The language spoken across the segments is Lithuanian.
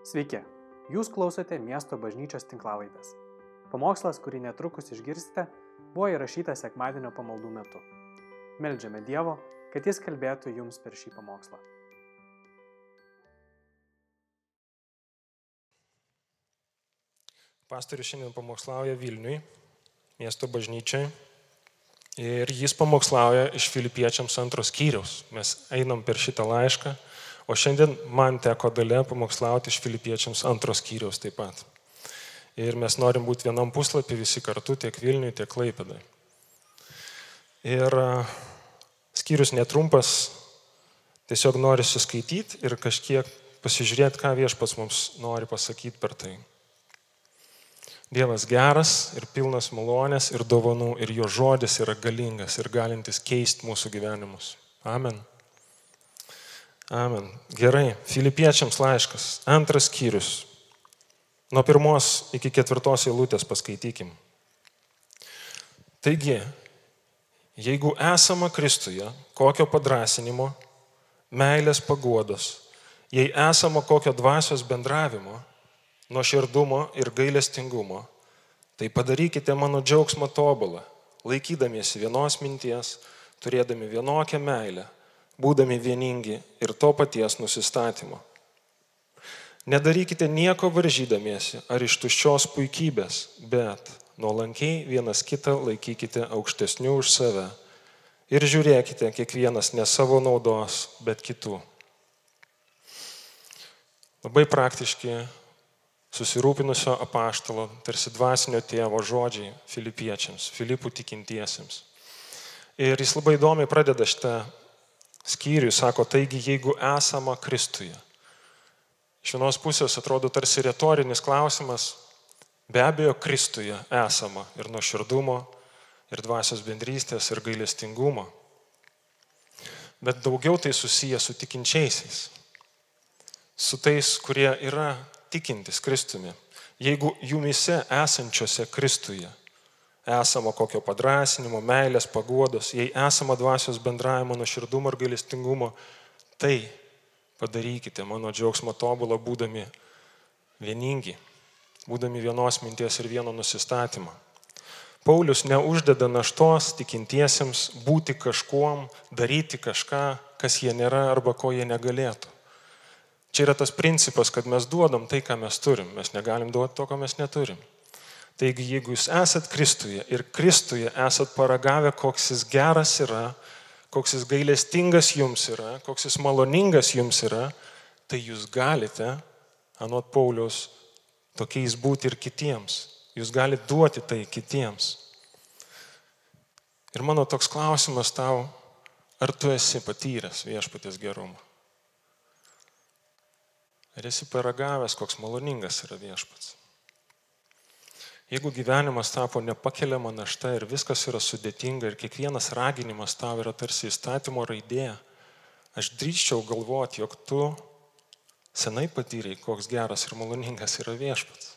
Sveiki, jūs klausote miesto bažnyčios tinklavaitės. Pamokslas, kurį netrukus išgirsite, buvo įrašytas sekmadienio pamaldų metu. Meldžiame Dievo, kad Jis kalbėtų jums per šį pamokslą. Pastorius šiandien pamokslauja Vilniui, miesto bažnyčiai. Ir jis pamokslauja iš filipiečiams antros skyriaus. Mes einam per šitą laišką, o šiandien man teko dalė pamokslauti iš filipiečiams antros skyriaus taip pat. Ir mes norim būti vienam puslapį visi kartu, tiek Vilniui, tiek Klaipėdai. Ir skyrius netrumpas, tiesiog nori suskaityti ir kažkiek pasižiūrėti, ką viešpats mums nori pasakyti per tai. Dievas geras ir pilnas malonės ir dovanų ir jo žodis yra galingas ir galintis keisti mūsų gyvenimus. Amen. Amen. Gerai, filipiečiams laiškas, antras skyrius. Nuo pirmos iki ketvirtos eilutės paskaitykim. Taigi, jeigu esama Kristuje, kokio padrasinimo, meilės paguodos, jei esama kokio dvasios bendravimo, nuoširdumo ir gailestingumo, tai padarykite mano džiaugsmą tobulą, laikydamiesi vienos minties, turėdami vienokią meilę, būdami vieningi ir to paties nusistatymo. Nedarykite nieko varžydamiesi ar iš tuščios puikybės, bet nuolankiai vienas kitą laikykite aukštesniu už save ir žiūrėkite kiekvienas ne savo naudos, bet kitų. Labai praktiški susirūpinusio apaštalo, tarsi dvasinio tėvo žodžiai filipiečiams, Filipų tikintiesiems. Ir jis labai įdomiai pradeda šitą skyrių, sako, taigi jeigu esama Kristuje. Iš vienos pusės atrodo tarsi retorinis klausimas, be abejo, Kristuje esama ir nuoširdumo, ir dvasios bendrystės, ir gailestingumo. Bet daugiau tai susiję su tikinčiaisiais, su tais, kurie yra tikintis Kristumi, jeigu jumise esančiose Kristuje esama kokio padrasinimo, meilės, paguodos, jei esama dvasios bendravimo, nuoširdumo ir gailestingumo, tai padarykite mano džiaugsmą tobulą, būdami vieningi, būdami vienos minties ir vieno nusistatymo. Paulius neuždeda naštos tikintiesiems būti kažkuom, daryti kažką, kas jie nėra arba ko jie negalėtų. Čia yra tas principas, kad mes duodam tai, ką mes turim. Mes negalim duoti to, ko mes neturim. Taigi, jeigu jūs esat Kristuje ir Kristuje esat paragavę, koks jis geras yra, koks jis gailestingas jums yra, koks jis maloningas jums yra, tai jūs galite, anot Paulius, tokiais būti ir kitiems. Jūs galite duoti tai kitiems. Ir mano toks klausimas tau, ar tu esi patyręs viešpatės gerumą? Ar esi paragavęs, koks maloningas yra viešpats? Jeigu gyvenimas tapo nepakeliama našta ir viskas yra sudėtinga ir kiekvienas raginimas tau yra tarsi įstatymo raidė, aš drįščiau galvoti, jog tu senai patyrei, koks geras ir maloningas yra viešpats.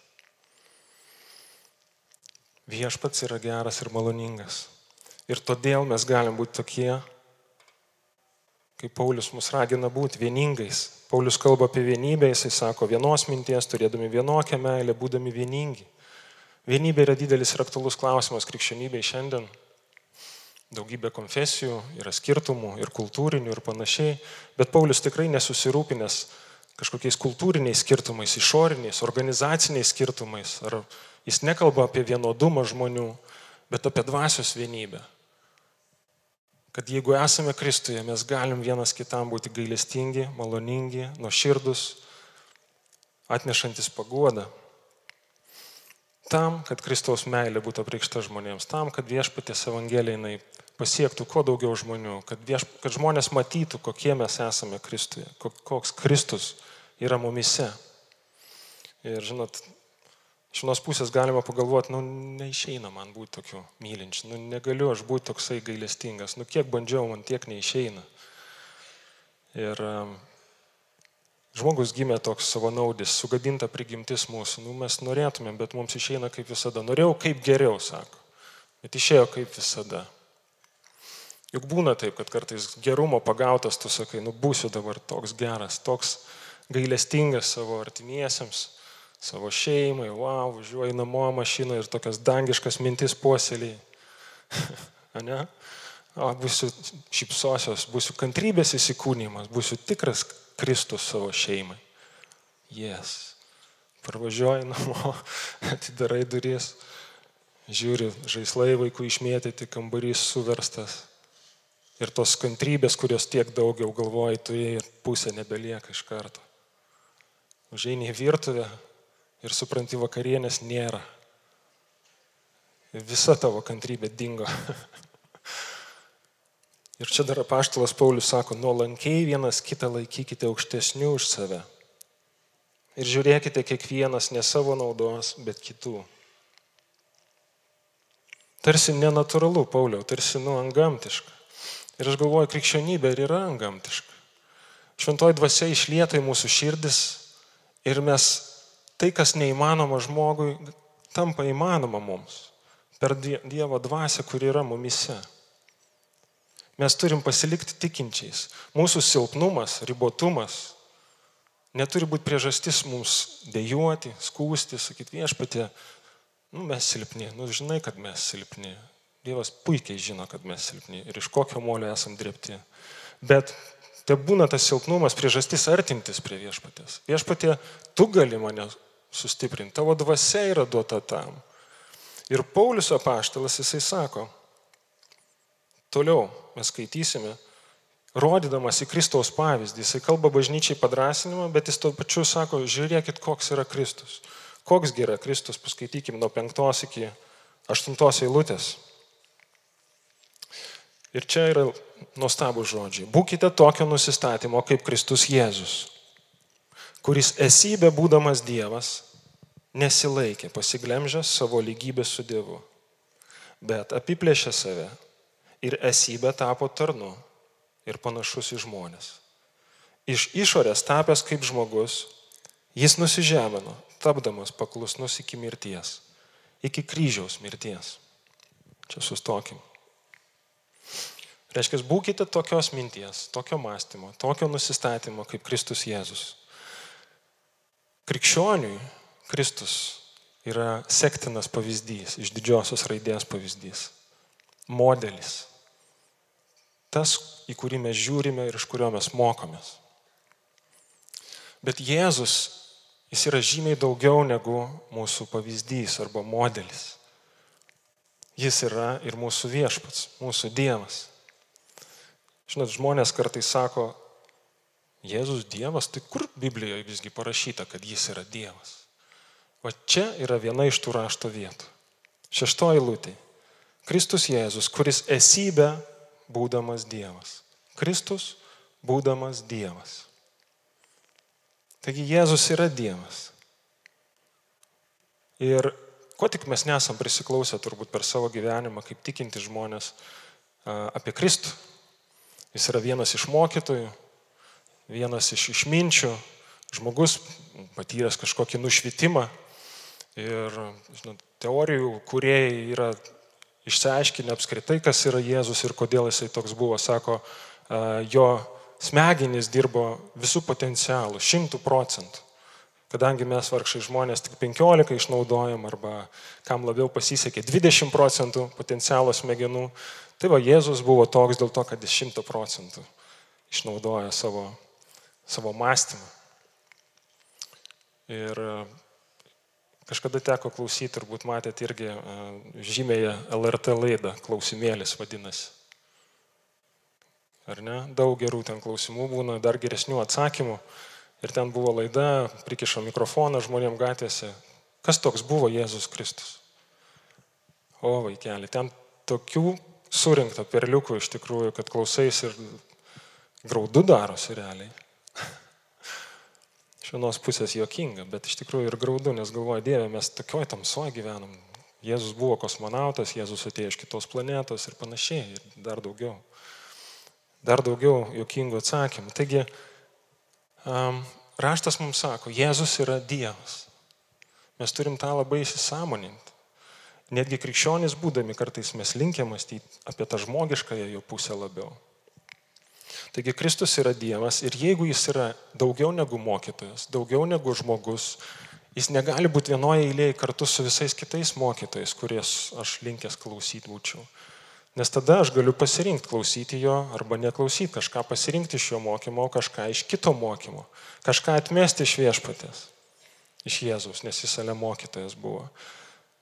Viešpats yra geras ir maloningas. Ir todėl mes galim būti tokie, kaip Paulius mus ragina būti vieningais. Paulius kalba apie vienybę, jisai sako vienos minties, turėdami vienokią meilę, būdami vieningi. Vienybė yra didelis ir aktualus klausimas krikščionybei šiandien. Daugybė konfesijų, yra skirtumų ir kultūrinių ir panašiai, bet Paulius tikrai nesusirūpinęs kažkokiais kultūriniais skirtumais, išoriniais, organizaciniais skirtumais. Ar jis nekalba apie vienodumą žmonių, bet apie dvasios vienybę kad jeigu esame Kristuje, mes galim vienas kitam būti gailestingi, maloningi, nuoširdus, atnešantis paguodą. Tam, kad Kristaus meilė būtų apreikšta žmonėms, tam, kad viešpatės Evangelija jinai pasiektų kuo daugiau žmonių, kad, vieš, kad žmonės matytų, kokie mes esame Kristuje, koks Kristus yra mumise. Ir žinot, Iš vienos pusės galima pagalvoti, nu, neišeina man būti tokiu mylinčiu, nu, negaliu aš būti toksai gailestingas, nu, kiek bandžiau, man tiek neišeina. Ir žmogus gimė toks savanaudis, sugadinta prigimtis mūsų, nu, mes norėtumėm, bet mums išeina kaip visada. Norėjau kaip geriau, sako, bet išėjo kaip visada. Juk būna taip, kad kartais gerumo pagautas, tu sakai, nu būsiu dabar toks geras, toks gailestingas savo artimiesiems, savo šeimai, wow, važiuoji namo mašiną ir tokias dangiškas mintis puoseliai. ne? O, būsiu šipsosios, būsiu kantrybės įsikūnymas, būsiu tikras Kristus savo šeimai. Jes. Parvažiuoji namo, atidarai duris, žiūri, žaislai vaikų išmėtyti, kambarys suverstas. Ir tos kantrybės, kurios tiek daugiau galvoji, tu jai ir pusė nebelieka iš karto. Užeini į virtuvę ir supranti, vakarienės nėra. Visa tavo kantrybė dingo. ir čia dar apaštalas Paulius sako, nuolankiai vienas kitą laikykite aukštesnių už save. Ir žiūrėkite kiekvienas ne savo naudos, bet kitų. Tarsi nenatūralu, Pauliau, tarsi nu angamtiška. Ir aš galvoju, krikščionybė ir yra angamtiška. Šventoji dvasia išlieta į mūsų širdis ir mes tai, kas neįmanoma žmogui, tampa įmanoma mums per Dievo dvasę, kuri yra mumise. Mes turim pasilikti tikinčiais. Mūsų silpnumas, ribotumas neturi būti priežastis mums dėjuoti, skūsti, sakyti viešpatė, nu, mes silpni, nu, žinai, kad mes silpni. Dievas puikiai žino, kad mes silpni ir iš kokio molio esam dirbti. Bet te būna tas silpnumas priežastis artintis prie viešpatės. Viešpatė, tu gali mane sustiprinti, tavo dvasia yra duota tam. Ir Paulius apaštalas jisai sako, toliau mes skaitysime, rodydamas į Kristaus pavyzdį, jisai kalba bažnyčiai padrasinimą, bet jis tuo pačiu sako, žiūrėkit, koks yra Kristus. Koks yra Kristus, paskaitykim nuo penktos iki aštuntos eilutės. Ir čia yra nuostabų žodžiai. Būkite tokio nusistatymo kaip Kristus Jėzus, kuris esybė būdamas Dievas nesilaikė, pasiglemžęs savo lygybę su Dievu, bet apiplėšė save ir esybė tapo tarnu ir panašus į žmonės. Iš išorės tapęs kaip žmogus, jis nusižemino, tapdamas paklusnus iki mirties, iki kryžiaus mirties. Čia sustokim. Reiškia, būkite tokios minties, tokio mąstymo, tokio nusistatymo kaip Kristus Jėzus. Krikščioniui Kristus yra sektinas pavyzdys, iš didžiosios raidės pavyzdys, modelis tas, į kurį mes žiūrime ir iš kurio mes mokomės. Bet Jėzus, jis yra žymiai daugiau negu mūsų pavyzdys arba modelis. Jis yra ir mūsų viešpats, mūsų Dievas. Žinot, žmonės kartais sako, Jėzus Dievas, tai kur Biblijoje visgi parašyta, kad jis yra Dievas? O čia yra viena iš tų rašto vietų. Šeštoji lūtė. Kristus Jėzus, kuris esybę būdamas Dievas. Kristus būdamas Dievas. Taigi Jėzus yra Dievas. Ir ko tik mes nesam prisiklausę turbūt per savo gyvenimą, kaip tikinti žmonės apie Kristų. Jis yra vienas iš mokytojų, vienas iš išminčių, žmogus patyręs kažkokį nušvitimą. Ir žinot, teorijų, kurie yra išsiaiškinę apskritai, kas yra Jėzus ir kodėl jisai toks buvo. Sako, jo smegenys dirbo visų potencialų, šimtų procentų. Kadangi mes vargšai žmonės tik 15 išnaudojam arba kam labiau pasisekė 20 procentų potencialo smegenų, tai va Jėzus buvo toks dėl to, kad jis 100 procentų išnaudoja savo, savo mąstymą. Ir Kažkada teko klausyti, turbūt matėt irgi žymėje LRT laidą, klausimėlis vadinasi. Ar ne? Daug gerų ten klausimų būna, dar geresnių atsakymų. Ir ten buvo laida, prikišo mikrofoną žmonėm gatvėse. Kas toks buvo Jėzus Kristus? O vaikeli, ten tokių surinkta perliukų iš tikrųjų, kad klausais ir graudu darosi realiai vienos pusės jokinga, bet iš tikrųjų ir graudu, nes galvoja, Dieve, mes tokioj tamsoje gyvenam. Jėzus buvo kosmonautas, Jėzus atėjo iš kitos planetos ir panašiai, ir dar daugiau. Dar daugiau jokingų atsakymų. Taigi, um, raštas mums sako, Jėzus yra Dievas. Mes turim tą labai įsisamoninti. Netgi krikščionys būdami kartais mes linkę mąstyti apie tą žmogiškąją jo pusę labiau. Taigi Kristus yra Dievas ir jeigu jis yra daugiau negu mokytojas, daugiau negu žmogus, jis negali būti vienoje eilėje kartu su visais kitais mokytojais, kuriais aš linkęs klausyti būčiau. Nes tada aš galiu pasirinkti klausyti jo arba neklausyti, kažką pasirinkti iš jo mokymo, kažką iš kito mokymo, kažką atmesti iš viešpatės, iš Jėzus, nes jis ale mokytojas buvo.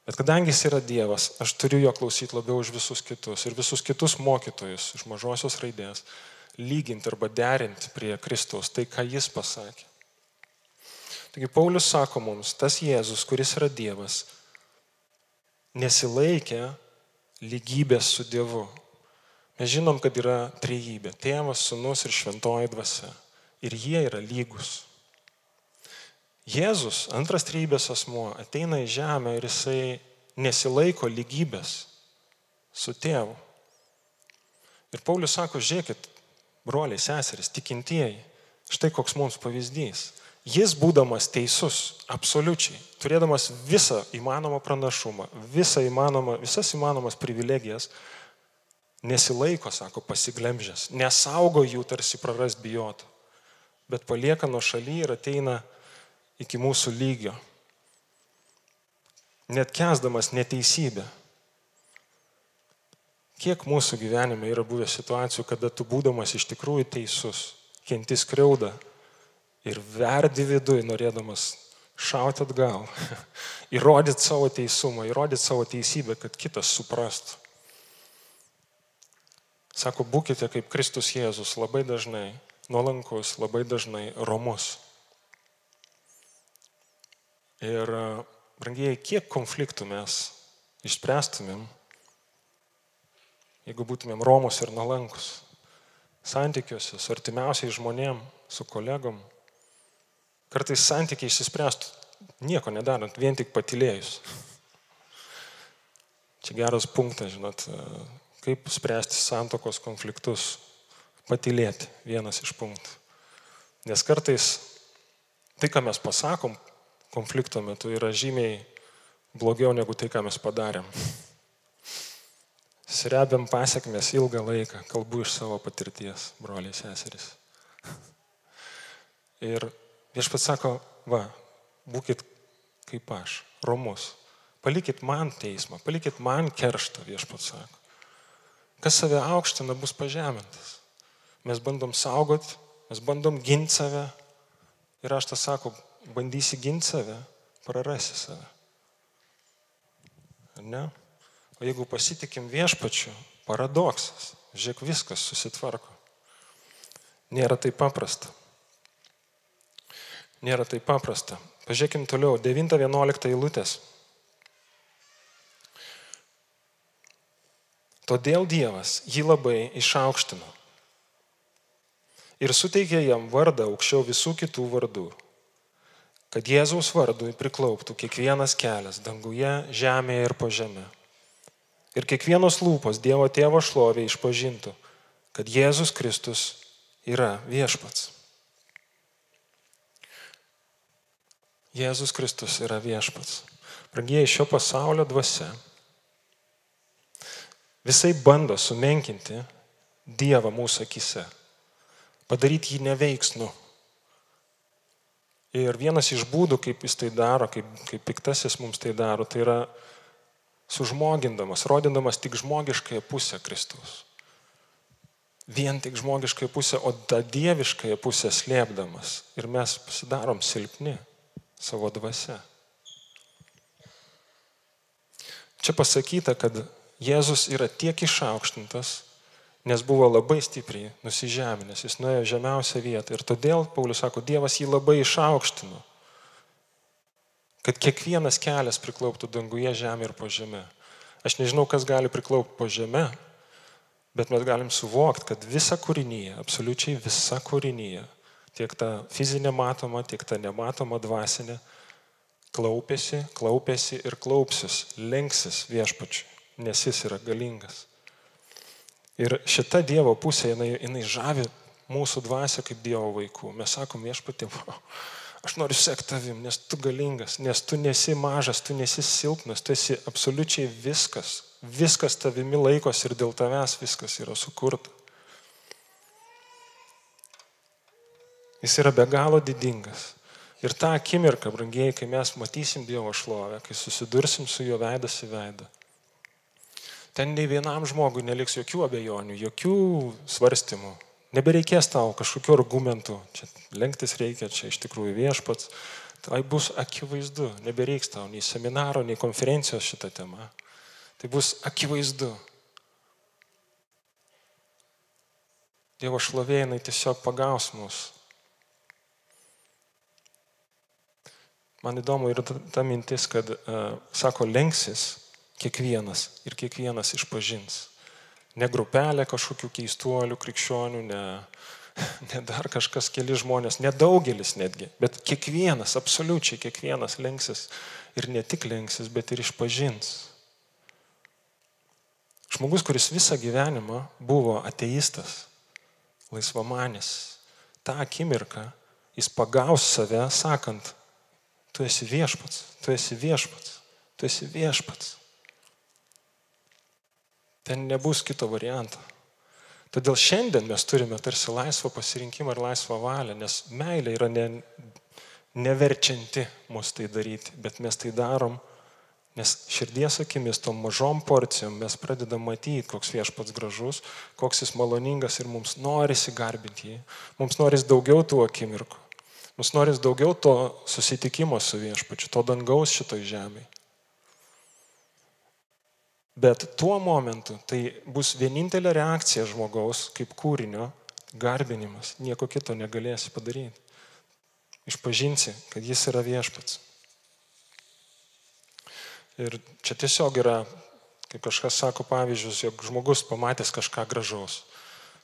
Bet kadangi jis yra Dievas, aš turiu jo klausyti labiau už visus kitus ir visus kitus mokytojus iš mažosios raidės lyginti arba derinti prie Kristaus tai, ką jis pasakė. Taigi Paulius sako mums, tas Jėzus, kuris yra Dievas, nesilaikė lygybės su Dievu. Mes žinom, kad yra trejybė - tėvas, sunus ir šventoji dvasia. Ir jie yra lygus. Jėzus, antras trejybės asmuo, ateina į žemę ir jisai nesilaiko lygybės su tėvu. Ir Paulius sako, žiūrėkit, broliai, seserys, tikintieji, štai koks mums pavyzdys. Jis būdamas teisus, absoliučiai, turėdamas visą įmanomą pranašumą, visą įmanomą, visas įmanomas privilegijas, nesilaiko, sako, pasiglemžęs, nesaugo jų tarsi praras bijotų, bet palieka nuo šaly ir ateina iki mūsų lygio, net kesdamas neteisybę. Kiek mūsų gyvenime yra buvę situacijų, kada tu būdamas iš tikrųjų teisus, kenti skriaudą, ir verdi viduje, norėdamas šauti atgal, įrodyti savo teisumą, įrodyti savo teisybę, kad kitas suprastų. Sako, būkite kaip Kristus Jėzus labai dažnai, nuolankus, labai dažnai romus. Ir, brangiai, kiek konfliktų mes išspręstumėm, jeigu būtumėm romus ir nuolankus santykiuose su artimiausiais žmonėm, su kolegom, Kartais santykiai išsispręstų nieko nedarant, vien tik patilėjus. Čia geras punktas, žinot, kaip spręsti santokos konfliktus. Patilėti vienas iš punktų. Nes kartais tai, ką mes pasakom konflikto metu, yra žymiai blogiau negu tai, ką mes padarėm. Srebiam pasiekmes ilgą laiką, kalbu iš savo patirties, broliai seserys. Ir Viešpats sako, va, būkit kaip aš, romus. Palikit man teismą, palikit man kerštą, viešpats sako. Kas save aukština, bus pažemintas. Mes bandom saugot, mes bandom ginti save. Ir aš tą sako, bandysi ginti save, prarasi save. Ne? O jeigu pasitikim viešpačiu, paradoksas, žiūrėk, viskas susitvarko. Nėra taip paprasta nėra taip paprasta. Pažiūrėkim toliau, 9-11 eilutės. Todėl Dievas jį labai išaukštino ir suteikė jam vardą aukščiau visų kitų vardų, kad Jėzaus vardui priklauptų kiekvienas kelias danguje, žemėje ir po žemė. Ir kiekvienos lūpos Dievo tėvo šlovė išpažintų, kad Jėzus Kristus yra viešpats. Jėzus Kristus yra viešpats. Prangieji šio pasaulio dvasia visai bando sumenkinti Dievą mūsų akise, padaryti jį neveiksnu. Ir vienas iš būdų, kaip jis tai daro, kaip, kaip piktasis mums tai daro, tai yra sužmogindamas, rodindamas tik žmogiškąją pusę Kristaus. Vien tik žmogiškąją pusę, o tą dieviškąją pusę slėpdamas. Ir mes pasidarom silpni savo dvasia. Čia pasakyta, kad Jėzus yra tiek išaukštintas, nes buvo labai stipriai nusižeminęs, jis nuėjo žemiausią vietą. Ir todėl, Paulius sako, Dievas jį labai išaukštino, kad kiekvienas kelias priklauptų danguje, žemė ir po žemė. Aš nežinau, kas gali priklaupti po žemė, bet mes galim suvokti, kad visa kūrinyje, absoliučiai visa kūrinyje tiek ta fizinė matoma, tiek ta nematoma dvasinė, klaupėsi, klaupėsi ir klaupsis, lenksis viešpačiui, nes jis yra galingas. Ir šita Dievo pusė, jinai, jinai žavi mūsų dvasę kaip Dievo vaikų. Mes sakom viešpatė, aš noriu sekti tavim, nes tu galingas, nes tu nesi mažas, tu nesi silpnas, tu esi absoliučiai viskas. Viskas tavimi laikos ir dėl tavęs viskas yra sukurta. Jis yra be galo didingas. Ir tą akimirką, brangiai, kai mes matysim Dievo šlovę, kai susidursim su jo veidas į veidą, ten nei vienam žmogui neliks jokių abejonių, jokių svarstymų. Nebereikės tau kažkokių argumentų, čia lenktis reikia, čia iš tikrųjų viešpats. Tai bus akivaizdu, nebereiks tau nei seminaro, nei konferencijos šitą temą. Tai bus akivaizdu. Dievo šlovė jinai tiesiog pagaus mus. Man įdomu ir ta mintis, kad, uh, sako, lenksis kiekvienas ir kiekvienas išpažins. Ne grupelė kažkokių keistuolių, krikščionių, ne, ne dar kažkas keli žmonės, nedaugelis netgi, bet kiekvienas, absoliučiai kiekvienas lenksis ir ne tik lenksis, bet ir išpažins. Žmogus, kuris visą gyvenimą buvo ateistas, laisvamanis, tą akimirką jis pagaus save sakant, tu esi viešpats, tu esi viešpats, tu esi viešpats. Ten nebus kito varianto. Todėl šiandien mes turime tarsi laisvą pasirinkimą ir laisvą valią, nes meilė yra ne, neverčianti mus tai daryti, bet mes tai darom, nes širdies akimis, tom mažom porcijom mes pradedam matyti, koks viešpats gražus, koks jis maloningas ir mums norisi garbinti jį, mums norisi daugiau tų akimirkų, mums norisi daugiau to susitikimo su viešpačiu, to dangaus šitoj žemėje. Bet tuo momentu tai bus vienintelė reakcija žmogaus kaip kūrinio garbinimas. Nieko kito negalėsi padaryti. Išpažinsi, kad jis yra viešpats. Ir čia tiesiog yra, kaip kažkas sako pavyzdžius, jog žmogus pamatęs kažką gražaus.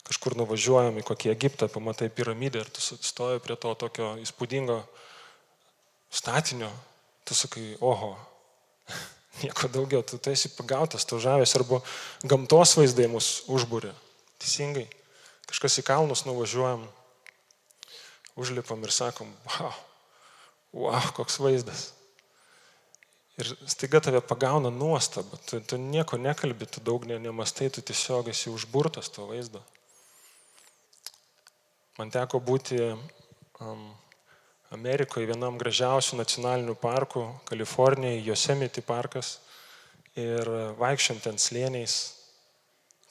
Kažkur nuvažiuojam į kokį Egiptą, pamatai piramidę ir tu stoji prie to tokio įspūdingo statinio. Tu sakai, oho, Nieko daugiau, tu, esi pagautas, tu žavės arba gamtos vaizdai mus užbūrė. Teisingai. Kažkas į kalnus nuvažiuojam, užlipam ir sakom, wow, wow, koks vaizdas. Ir staiga tave pagauna nuostaba, tu, tu nieko nekalbi, tu daug ne, nemastai, tu tiesiog esi užburtas to vaizdo. Man teko būti um, Amerikoje vienam gražiausių nacionalinių parkų, Kalifornijoje, Yosemite parkas. Ir vaikščiant ten slėniais,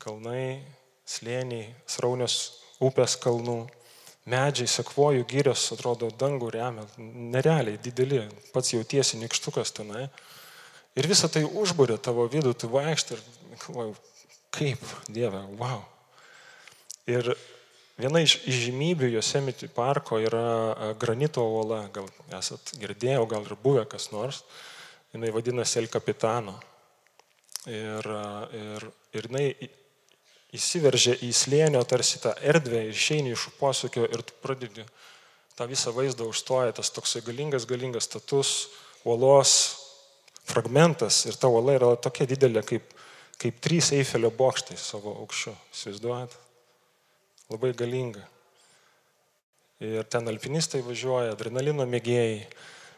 kalnai, slėniai, sraunios upės kalnų, medžiai, sekvojų gyrios, atrodo, dangų remia, nerealiai dideli, pats jautiesi nikštukas tenai. Ir visą tai užbūrė tavo vidų, tu vaikštai ir galvoju, kaip, Dieve, wow. Ir Viena iš žymybių Yosemite parko yra granito uola, gal esat girdėję, gal ir buvę kas nors. Jis vadinasi El Capitano. Ir, ir, ir jinai įsiveržia į slėnio tarsi tą erdvę ir išeini iš posūkio ir tu pradedi tą visą vaizdą užstoja tas toksai galingas, galingas status, uolos fragmentas ir ta uola yra tokia didelė kaip, kaip trys Eifelio bokštai savo aukščiu. Įsivaizduojate? Labai galinga. Ir ten alpinistai važiuoja, adrenalino mėgėjai.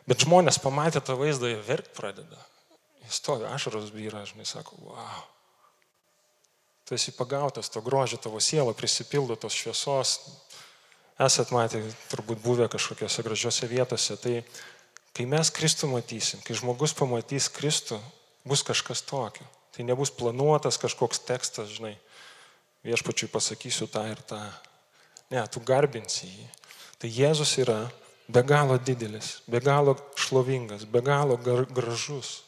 Bet žmonės pamatę tą vaizdą, jie verkt pradeda. Jis stovi, ašaros vyra, žinai, sako, wow. Tu esi pagautas, to grožio tavo siela prisipildo tos šviesos. Esat matę, turbūt buvę kažkokiose gražiose vietose. Tai kai mes Kristų matysim, kai žmogus pamatys Kristų, bus kažkas tokio. Tai nebus planuotas kažkoks tekstas, žinai viešpačiui pasakysiu tą ir tą. Ne, tu garbinsi jį. Tai Jėzus yra be galo didelis, be galo šlovingas, be galo gražus.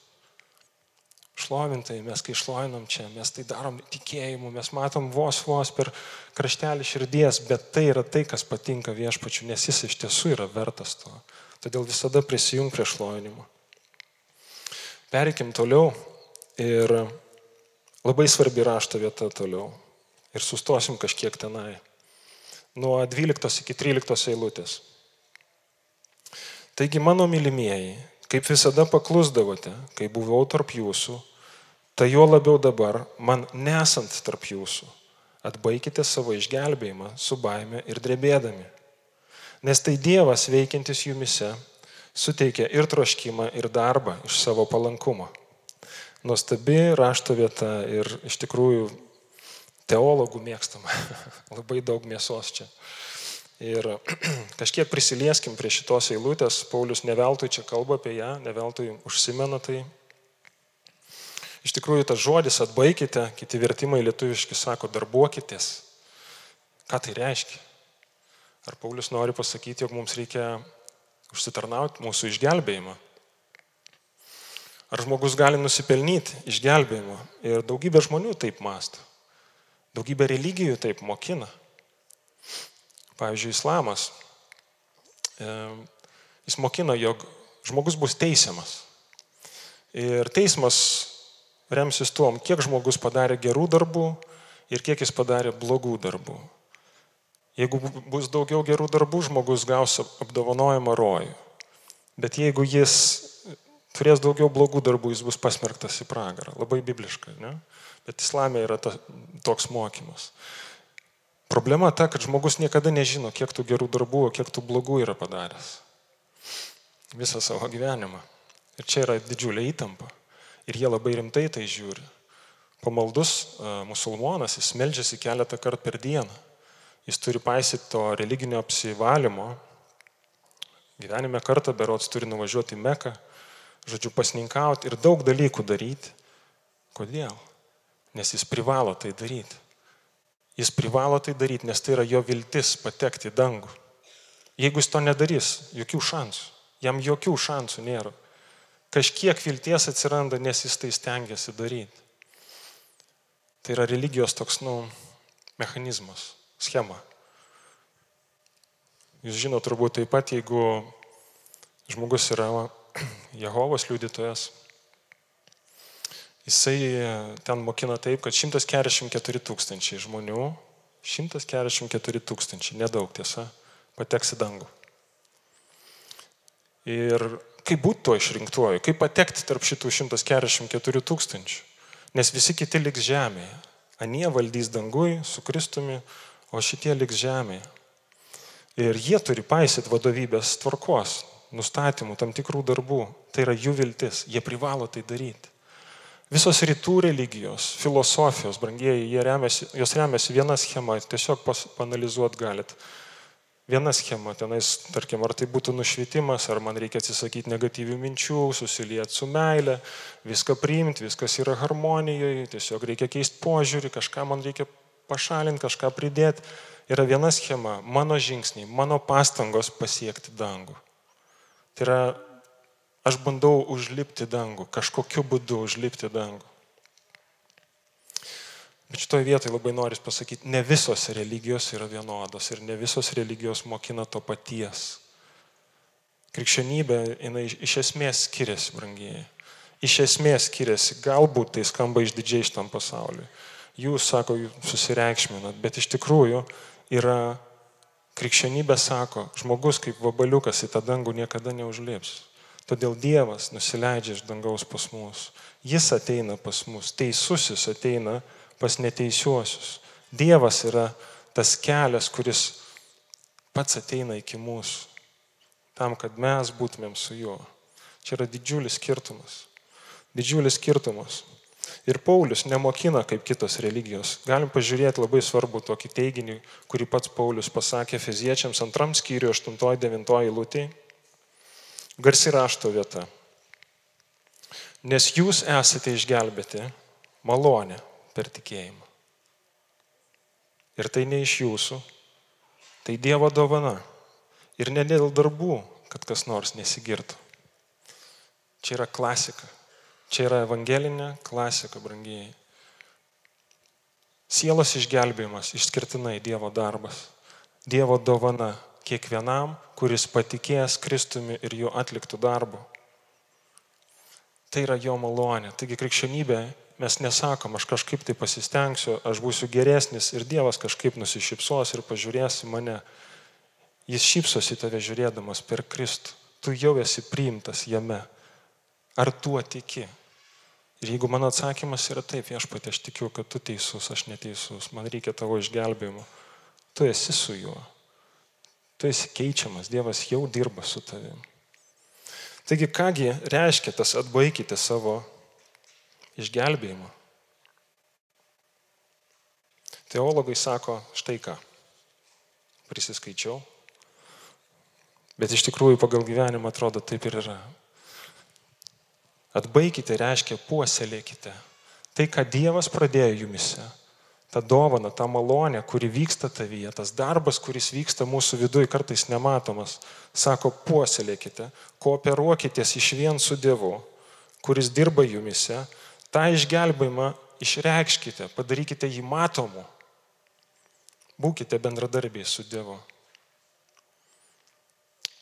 Šlovintai, mes kai šlovinam čia, mes tai darom tikėjimu, mes matom vos vos per kraštelį širdies, bet tai yra tai, kas patinka viešpačiu, nes jis iš tiesų yra vertas to. Todėl visada prisijung prie šlovinimo. Pereikim toliau ir labai svarbi rašto vieta toliau ir sustosim kažkiek tenai. Nuo 12 iki 13 eilutės. Taigi, mano mylimieji, kaip visada paklusdavote, kai buvau tarp jūsų, tai jo labiau dabar, man nesant tarp jūsų, atbaikite savo išgelbėjimą su baime ir drebėdami. Nes tai Dievas veikiantis jumise suteikia ir troškimą, ir darbą iš savo palankumo. Nuostabi rašto vieta ir iš tikrųjų teologų mėgstama. Labai daug mėsos čia. Ir kažkiek prisilieskim prie šitos eilutės, Paulius neveltui čia kalba apie ją, neveltui užsimena tai. Iš tikrųjų, tas žodis atbaikite, kiti vertimai lietuviški sako darbuokitės. Ką tai reiškia? Ar Paulius nori pasakyti, jog mums reikia užsitarnauti mūsų išgelbėjimą? Ar žmogus gali nusipelnyti išgelbėjimo? Ir daugybė žmonių taip mastų. Daugybė religijų taip mokina. Pavyzdžiui, islamas, jis mokina, jog žmogus bus teisiamas. Ir teismas remsis tuom, kiek žmogus padarė gerų darbų ir kiek jis padarė blogų darbų. Jeigu bus daugiau gerų darbų, žmogus gaus apdovanojimą rojų. Bet jeigu jis turės daugiau blogų darbų, jis bus pasmerktas į pragarą. Labai bibliška, ne? Bet islamė yra ta, toks mokymas. Problema ta, kad žmogus niekada nežino, kiek tų gerų darbų, kiek tų blogų yra padaręs. Visą savo gyvenimą. Ir čia yra didžiulė įtampa. Ir jie labai rimtai tai žiūri. Pamaldus musulmonas, jis melžiasi keletą kartų per dieną. Jis turi paisyti to religinio apsivalymo. Gyvenime kartą berots turi nuvažiuoti į Meką, žodžiu, pasninkauti ir daug dalykų daryti. Kodėl? Nes jis privalo tai daryti. Jis privalo tai daryti, nes tai yra jo viltis patekti į dangų. Jeigu jis to nedarys, jokių šansų. Jam jokių šansų nėra. Kažkiek vilties atsiranda, nes jis tai stengiasi daryti. Tai yra religijos toks, nu, mechanizmas, schema. Jūs žinote turbūt taip pat, jeigu žmogus yra Jehovos liudytojas, Jisai e, ten mokina taip, kad 144 tūkstančiai žmonių, 144 tūkstančiai, nedaug tiesa, pateks į dangų. Ir kaip būti to išrinktuoju, kaip patekti tarp šitų 144 tūkstančių, nes visi kiti liks žemėje. Anie valdys dangui su Kristumi, o šitie liks žemėje. Ir jie turi paisyti vadovybės tvarkos, nustatymų, tam tikrų darbų. Tai yra jų viltis, jie privalo tai daryti. Visos rytų religijos, filosofijos, brangieji, remiasi, jos remiasi viena schema, tiesiog panalizuot galit. Viena schema, tenais, tarkim, ar tai būtų nušvitimas, ar man reikia atsisakyti negatyvių minčių, susilieti su meile, viską priimti, viskas yra harmonijoje, tiesiog reikia keisti požiūrį, kažką man reikia pašalinti, kažką pridėti. Yra viena schema, mano žingsniai, mano pastangos pasiekti dangų. Tai yra Aš bandau užlipti dangų, kažkokiu būdu užlipti dangų. Bet šitoje vietoje labai noris pasakyti, ne visos religijos yra vienodos ir ne visos religijos mokina to paties. Krikščionybė, jinai iš esmės skiriasi, brangieji. Iš esmės skiriasi, galbūt tai skamba išdidžiai šitam pasauliu. Jūs, sako, susireikšminat, bet iš tikrųjų yra, krikščionybė sako, žmogus kaip vabaliukas į tą dangų niekada neužlips. Todėl Dievas nusileidžia iš dangaus pas mus. Jis ateina pas mus. Teisusis ateina pas neteisiuosius. Dievas yra tas kelias, kuris pats ateina iki mūsų. Tam, kad mes būtumėm su juo. Čia yra didžiulis skirtumas. Didžiulis skirtumas. Ir Paulius nemokina kaip kitos religijos. Galim pažiūrėti labai svarbu tokį teiginį, kurį pats Paulius pasakė fiziečiams antram skyriui 8-9 eilutėje garsi rašto vieta. Nes jūs esate išgelbėti malonę per tikėjimą. Ir tai ne iš jūsų, tai Dievo dovana. Ir ne dėl darbų, kad kas nors nesigirtų. Čia yra klasika. Čia yra evangelinė klasika, brangiai. Sielos išgelbėjimas išskirtinai Dievo darbas. Dievo dovana kiekvienam, kuris patikės Kristumi ir jo atliktų darbų. Tai yra jo malonė. Taigi krikščionybė mes nesakom, aš kažkaip tai pasistengsiu, aš būsiu geresnis ir Dievas kažkaip nusišypsos ir pažiūrės į mane. Jis šypsosi tave žiūrėdamas per Kristų. Tu jau esi priimtas jame. Ar tuo tiki? Ir jeigu mano atsakymas yra taip, viešpatė, aš tikiu, kad tu teisus, aš neteisus, man reikia tavo išgelbėjimo, tu esi su juo. Tu esi keičiamas, Dievas jau dirba su tavim. Taigi, kągi reiškia tas atbaikite savo išgelbėjimą? Teologai sako štai ką. prisiskaičiau. Bet iš tikrųjų pagal gyvenimą atrodo taip ir yra. Atbaikite reiškia puoselėkite. Tai, ką Dievas pradėjo jumise, ta dovana, ta malonė, kuri vyksta tavyje, tas darbas, kuris vyksta mūsų viduje, kartais nematomas, sako, puoselėkite, kooperuokitės iš vien su Dievu, kuris dirba jumise, tą išgelbėjimą išreikškite, padarykite jį matomu. Būkite bendradarbiai su Dievu.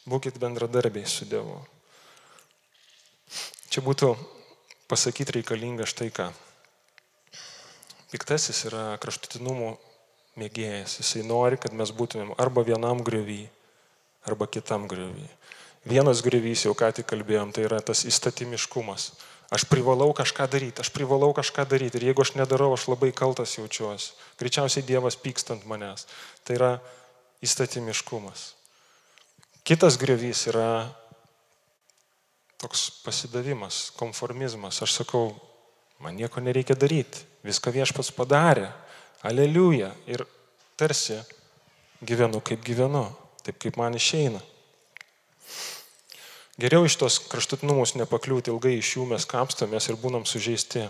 Būkite bendradarbiai su Dievu. Čia būtų pasakyti reikalinga štai ką. Piktasis yra kraštutinumų mėgėjas. Jisai nori, kad mes būtumėm arba vienam grevy, arba kitam grevy. Vienas grevys, jau ką tik kalbėjom, tai yra tas įstatymiškumas. Aš privalau kažką daryti, aš privalau kažką daryti ir jeigu aš nedarau, aš labai kaltas jaučiuosi. Greičiausiai Dievas pykstant manęs. Tai yra įstatymiškumas. Kitas grevys yra toks pasidavimas, konformizmas. Aš sakau, man nieko nereikia daryti, viską viešpats padarė, aleliuja. Ir tarsi gyvenu kaip gyvenu, taip kaip man išeina. Geriau iš tos kraštutinumus nepakliūti ilgai iš jų mes kapstomės ir būnam sužeisti.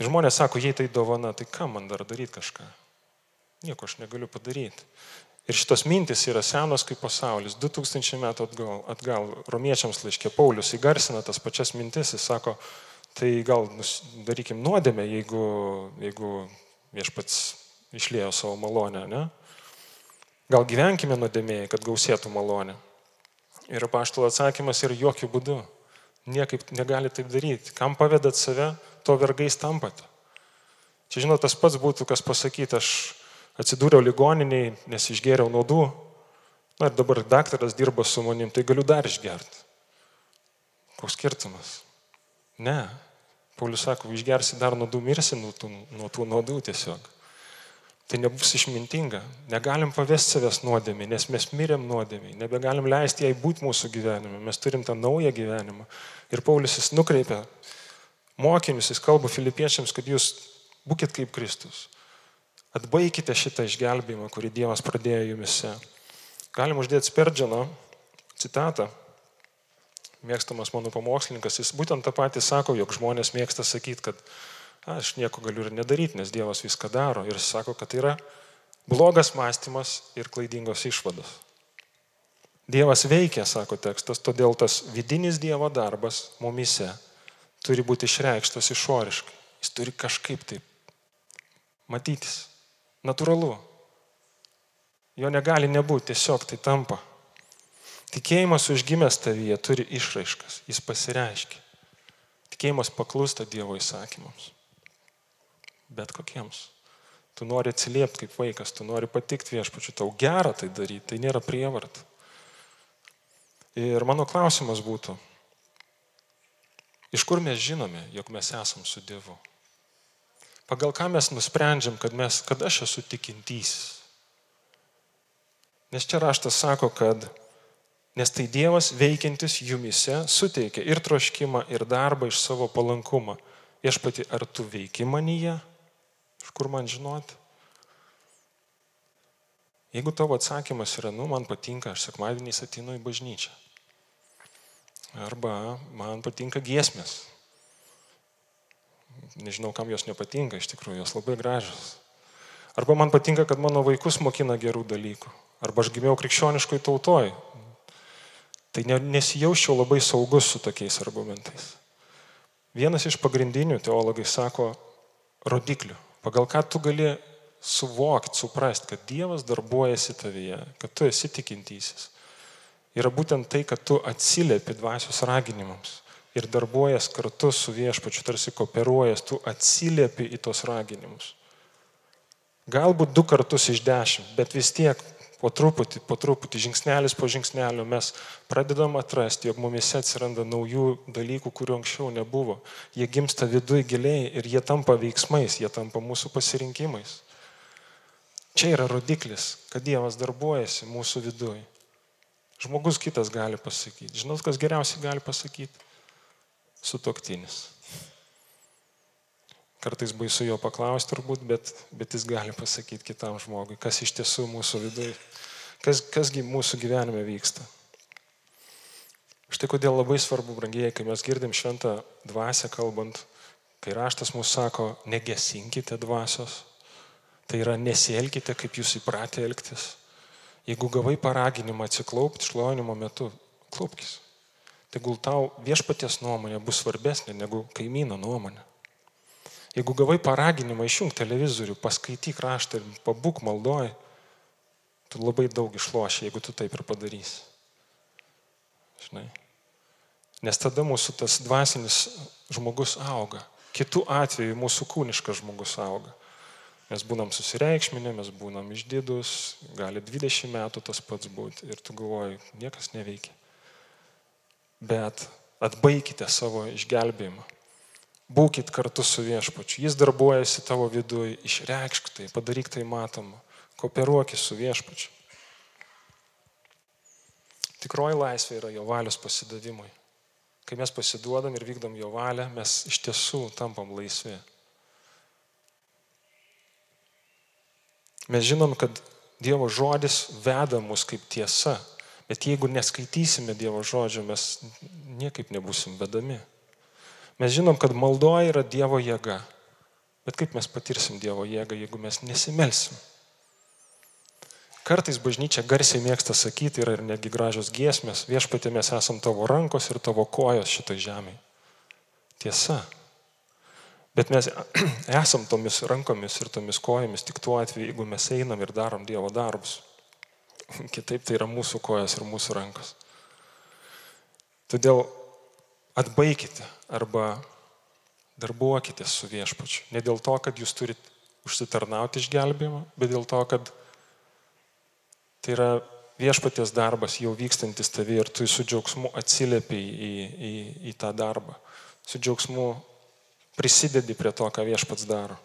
Ir žmonės sako, jei tai dovana, tai ką man dar daryti kažką? Nieko aš negaliu padaryti. Ir šitos mintis yra senos kaip pasaulis. 2000 metų atgal, atgal romiečiams laiškė Paulius įgarsina tas pačias mintis, jis sako, tai gal darykim nuodėmę, jeigu, jeigu viešpats išlėjo savo malonę, ne? Gal gyvenkime nuodėmėjai, kad gausėtų malonė. Ir paštalo atsakymas yra jokių būdų. Niekaip negali taip daryti. Kam pavedat save, to vergais tampate. Čia, žinot, tas pats būtų, kas pasakyti, aš atsidūriau ligoniniai, nes išgėriau nuodų. Na ir dabar daktaras dirba su manim, tai galiu dar išgerti. Koks skirtumas? Ne. Paulius sako, išgersi dar nuodų, mirsi nuo tų, nuo tų nuodų tiesiog. Tai nebus išmintinga. Negalim pavesti savęs nuodėmį, nes mes mirėm nuodėmį. Nebegalim leisti jai būti mūsų gyvenime. Mes turim tą naują gyvenimą. Ir Paulius jis nukreipia mokinius, jis kalba filipiečiams, kad jūs būkite kaip Kristus. Atbaikite šitą išgelbėjimą, kurį Dievas pradėjo jumise. Galim uždėti Sperdžiano citatą. Mėgstamas mano pamokslininkas, jis būtent tą patį sako, jog žmonės mėgsta sakyti, kad aš nieko galiu ir nedaryti, nes Dievas viską daro. Ir jis sako, kad tai yra blogas mąstymas ir klaidingos išvados. Dievas veikia, sako tekstas, todėl tas vidinis Dievo darbas mumise turi būti išreikštas išoriškai. Jis turi kažkaip taip matytis. Natūralu. Jo negali nebūti, tiesiog tai tampa. Tikėjimas užgimęs tavyje turi išraiškas, jis pasireiškia. Tikėjimas paklūsta Dievo įsakymams. Bet kokiems. Tu nori atsiliepti kaip vaikas, tu nori patikti viešpačiu, tau gera tai daryti, tai nėra prievart. Ir mano klausimas būtų, iš kur mes žinome, jog mes esam su Dievu? Pagal ką mes nusprendžiam, kad, mes, kad aš esu tikintysis. Nes čia raštas sako, kad nes tai Dievas veikiantis jumise suteikia ir troškimą, ir darbą iš savo palankumą. Viešpati, ar tu veiki manyje? Iš kur man žinoti? Jeigu tavo atsakymas yra, nu, man patinka, aš sekmadieniais atinu į bažnyčią. Arba man patinka giesmės, nežinau, kam jos nepatinka, iš tikrųjų, jos labai gražios. Arba man patinka, kad mano vaikus mokina gerų dalykų. Arba aš gimiau krikščioniškoj tautoj. Tai nesijaučiau labai saugus su tokiais argumentais. Vienas iš pagrindinių teologai sako rodiklių, pagal ką tu gali suvokti, suprasti, kad Dievas darbuojasi tavyje, kad tu esi tikintysis. Yra būtent tai, kad tu atsiliepi dvasios raginimams ir darbuojas kartu su viešpačiu, tarsi kooperuojas, tu atsiliepi į tos raginimus. Galbūt du kartus iš dešimt, bet vis tiek po truputį, po truputį, žingsnelis po žingsnelio mes pradedam atrasti, jog mumise atsiranda naujų dalykų, kurių anksčiau nebuvo. Jie gimsta viduje giliai ir jie tampa veiksmais, jie tampa mūsų pasirinkimais. Čia yra rodiklis, kad Dievas darbuojasi mūsų viduje. Žmogus kitas gali pasakyti. Žinot, kas geriausiai gali pasakyti? Sutoktinis. Kartais baisu jo paklausti turbūt, bet, bet jis gali pasakyti kitam žmogui, kas iš tiesų mūsų viduje, kas, kasgi mūsų gyvenime vyksta. Štai kodėl labai svarbu, brangiai, kai mes girdim šventą dvasę kalbant, kai raštas mūsų sako, negesinkite dvasios, tai yra nesielkite, kaip jūs įpratę elgtis. Jeigu gavai paraginimą atsiklaupti šlovinimo metu, klaupkis. Tegul tau viešpaties nuomonė bus svarbesnė negu kaimyno nuomonė. Jeigu gavai paraginimą išjungti televizorių, paskaityk raštą ir pabūk maldoj, tu labai daug išloši, jeigu tu taip ir padarysi. Žinai. Nes tada mūsų tas dvasinis žmogus auga. Kitu atveju mūsų kūniškas žmogus auga. Mes būnam susireikšminę, mes būnam išdidus, gali 20 metų tas pats būti ir tu galvoji, niekas neveikia. Bet atbaikite savo išgelbėjimą. Būkit kartu su viešpačiu. Jis darbuojasi tavo viduje, išreikšk tai, padaryk tai matomą, kooperuokis su viešpačiu. Tikroji laisvė yra jo valios pasidavimui. Kai mes pasiduodam ir vykdom jo valią, mes iš tiesų tampam laisvi. Mes žinom, kad Dievo žodis veda mus kaip tiesa, bet jeigu neskaitysime Dievo žodžio, mes niekaip nebusim vedami. Mes žinom, kad maldoja yra Dievo jėga, bet kaip mes patirsim Dievo jėgą, jeigu mes nesimelsim? Kartais bažnyčia garsiai mėgsta sakyti, yra ir netgi gražios giesmės, viešpatė mes esam tavo rankos ir tavo kojos šitai žemai. Tiesa. Bet mes esam tomis rankomis ir tomis kojomis tik tuo atveju, jeigu mes einam ir darom Dievo darbus. Kitaip tai yra mūsų kojas ir mūsų rankos. Todėl atbaikite arba darbuokitės su viešpačiu. Ne dėl to, kad jūs turite užsitarnauti išgelbėjimą, bet dėl to, kad Tai yra viešpaties darbas jau vykstantis tavi ir tu su džiaugsmu atsiliepiai į, į, į tą darbą. Su džiaugsmu prisidedi prie to, ką viešpats daro.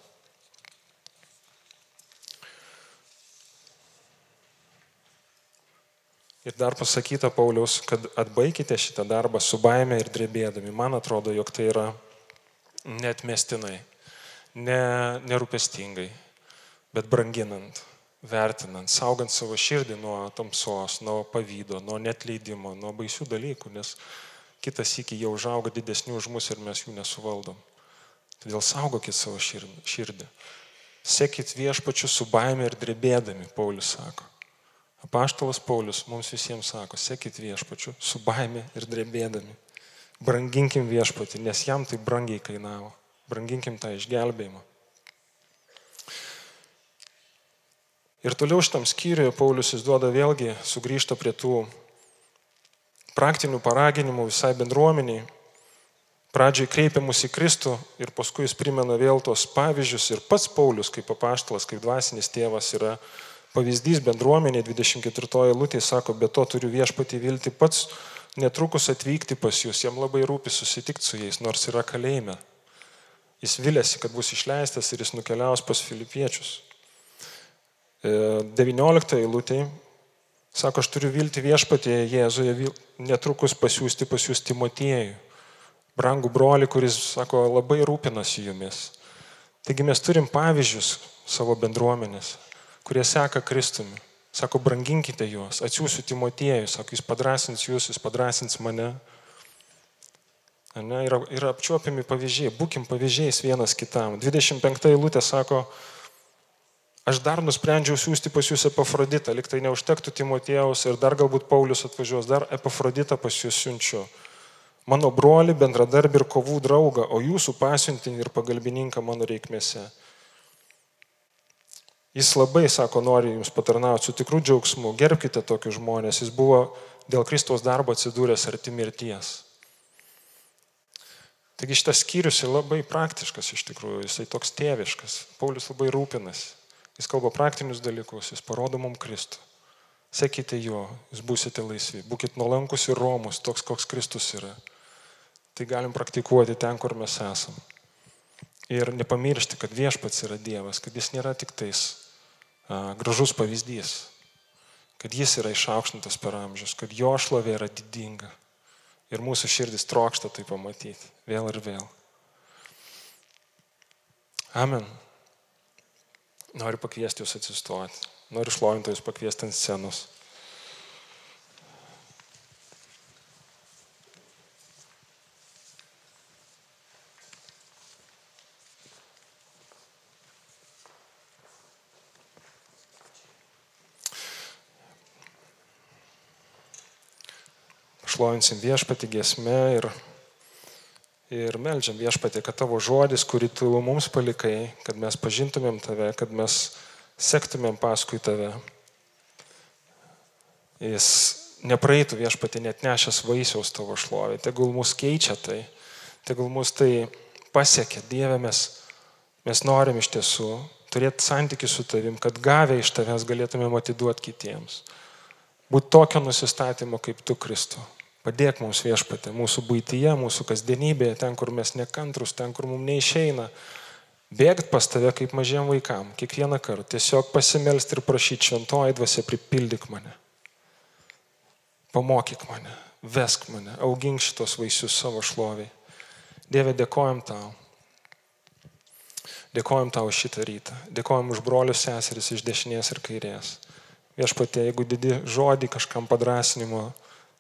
Ir dar pasakyta Paulius, kad atbaikite šitą darbą su baime ir drebėdami. Man atrodo, jog tai yra netmestinai, ne, nerūpestingai, bet branginant vertinant, saugant savo širdį nuo tamsos, nuo pavydo, nuo netleidimo, nuo baisių dalykų, nes kitas iki jau užauga didesnių už mus ir mes jų nesuvaldom. Todėl saugokit savo širdį. Sekit viešpačiu su baime ir drebėdami, Paulius sako. Apaštalas Paulius mums visiems sako, sekit viešpačiu su baime ir drebėdami. Branginkim viešpatį, nes jam tai brangiai kainavo. Branginkim tą išgelbėjimą. Ir toliau šitam skyriuje Paulius jis duoda vėlgi, sugrįžta prie tų praktinių paraginimų visai bendruomeniai. Pradžiai kreipiamus į Kristų ir paskui jis primena vėl tos pavyzdžius ir pats Paulius kaip apaštalas, kaip dvasinis tėvas yra pavyzdys bendruomenė 24 lūtė, sako, be to turiu viešpatį vilti pats netrukus atvykti pas jūs, jam labai rūpi susitikti su jais, nors yra kalėjime. Jis vilėsi, kad bus išleistas ir jis nukeliaus pas filipiečius. 19 eilutėje sako, aš turiu vilti viešpatėje Jėzuje netrukus pasiūsti pas jūs Timotiejų, brangų broli, kuris, sako, labai rūpinasi jumis. Taigi mes turim pavyzdžius savo bendruomenės, kurie seka Kristumi. Sako, branginkite juos, atsiųsiu Timotiejų, sako, jis padrasins jūs, jis padrasins mane. Ne, yra, yra apčiuopiami pavyzdžiai, būkim pavyzdžiais vienas kitam. 25 eilutė sako, Aš dar nusprendžiau siūsti pas jūs Epafroditą, liktai neužtektų Timotėjaus ir dar galbūt Paulius atvažiuos, dar Epafroditą pas jūs siunčiu. Mano broli, bendradarbį ir kovų draugą, o jūsų pasiuntinį ir pagalbininką mano reikmėse. Jis labai, sako, nori jums patarnauti su tikrų džiaugsmu, gerbkite tokius žmonės, jis buvo dėl Kristaus darbo atsidūręs arti mirties. Taigi šitas skyrius yra labai praktiškas iš tikrųjų, jisai toks tėviškas, Paulius labai rūpinasi. Jis kalba praktinius dalykus, jis parodo mums Kristų. Sekite jo, jūs būsite laisvi. Būkite nuolankus ir romus, toks koks Kristus yra. Tai galim praktikuoti ten, kur mes esam. Ir nepamiršti, kad viešpats yra Dievas, kad jis nėra tik tais gražus pavyzdys, kad jis yra išaukštintas per amžius, kad jo šlovė yra didinga. Ir mūsų širdis trokšta tai pamatyti vėl ir vėl. Amen. Noriu pakviesti jūs atsistoti. Noriu šlovintojus pakviesti ant scenos. Šlovinsim viešpati giesme ir, ir melžiam viešpati, kad tavo žodis, kurį tu mums palikai, kad mes pažintumėm tave, kad mes sektumėm paskui tave. Jis nepraeitų viešpati net nešęs vaisiaus tavo šlovė. Tegul mus keičia tai, tegul mus tai pasiekia. Dieve, mes, mes norim iš tiesų turėti santykių su tavim, kad gavę iš tavęs galėtumėm atiduoti kitiems. Būti tokio nusistatymo kaip tu, Kristų. Padėk mums viešpatė, mūsų būtyje, mūsų kasdienybėje, ten, kur mes nekantrus, ten, kur mums neišeina. Bėgti pas tave kaip mažiem vaikam, kiekvieną kartą. Tiesiog pasimelsti ir prašyti šventoji dvasia, pripildyk mane. Pamokyk mane, vesk mane, augink šitos vaisius savo šloviai. Dieve, dėkojom tau. Dėkojom tau šitą rytą. Dėkojom už brolius seseris iš dešinės ir kairės. Viešpatė, jeigu didi žodį kažkam padrasinimo,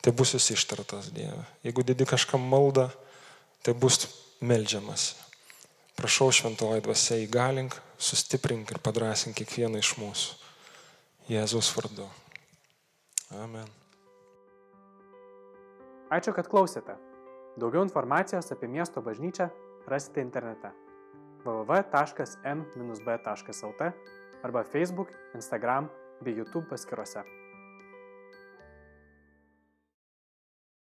tai bus jis ištartas Dieve. Jeigu didi kažkam maldą, tai bus melžiamas. Prašau šventoji dvasia įgalink, sustiprink ir padrasink kiekvieną iš mūsų. Jėzaus vardu. Amen. Ačiū, kad klausėte. Daugiau informacijos apie miesto bažnyčią rasite internete www.m-b.lt arba Facebook, Instagram bei YouTube paskiruose.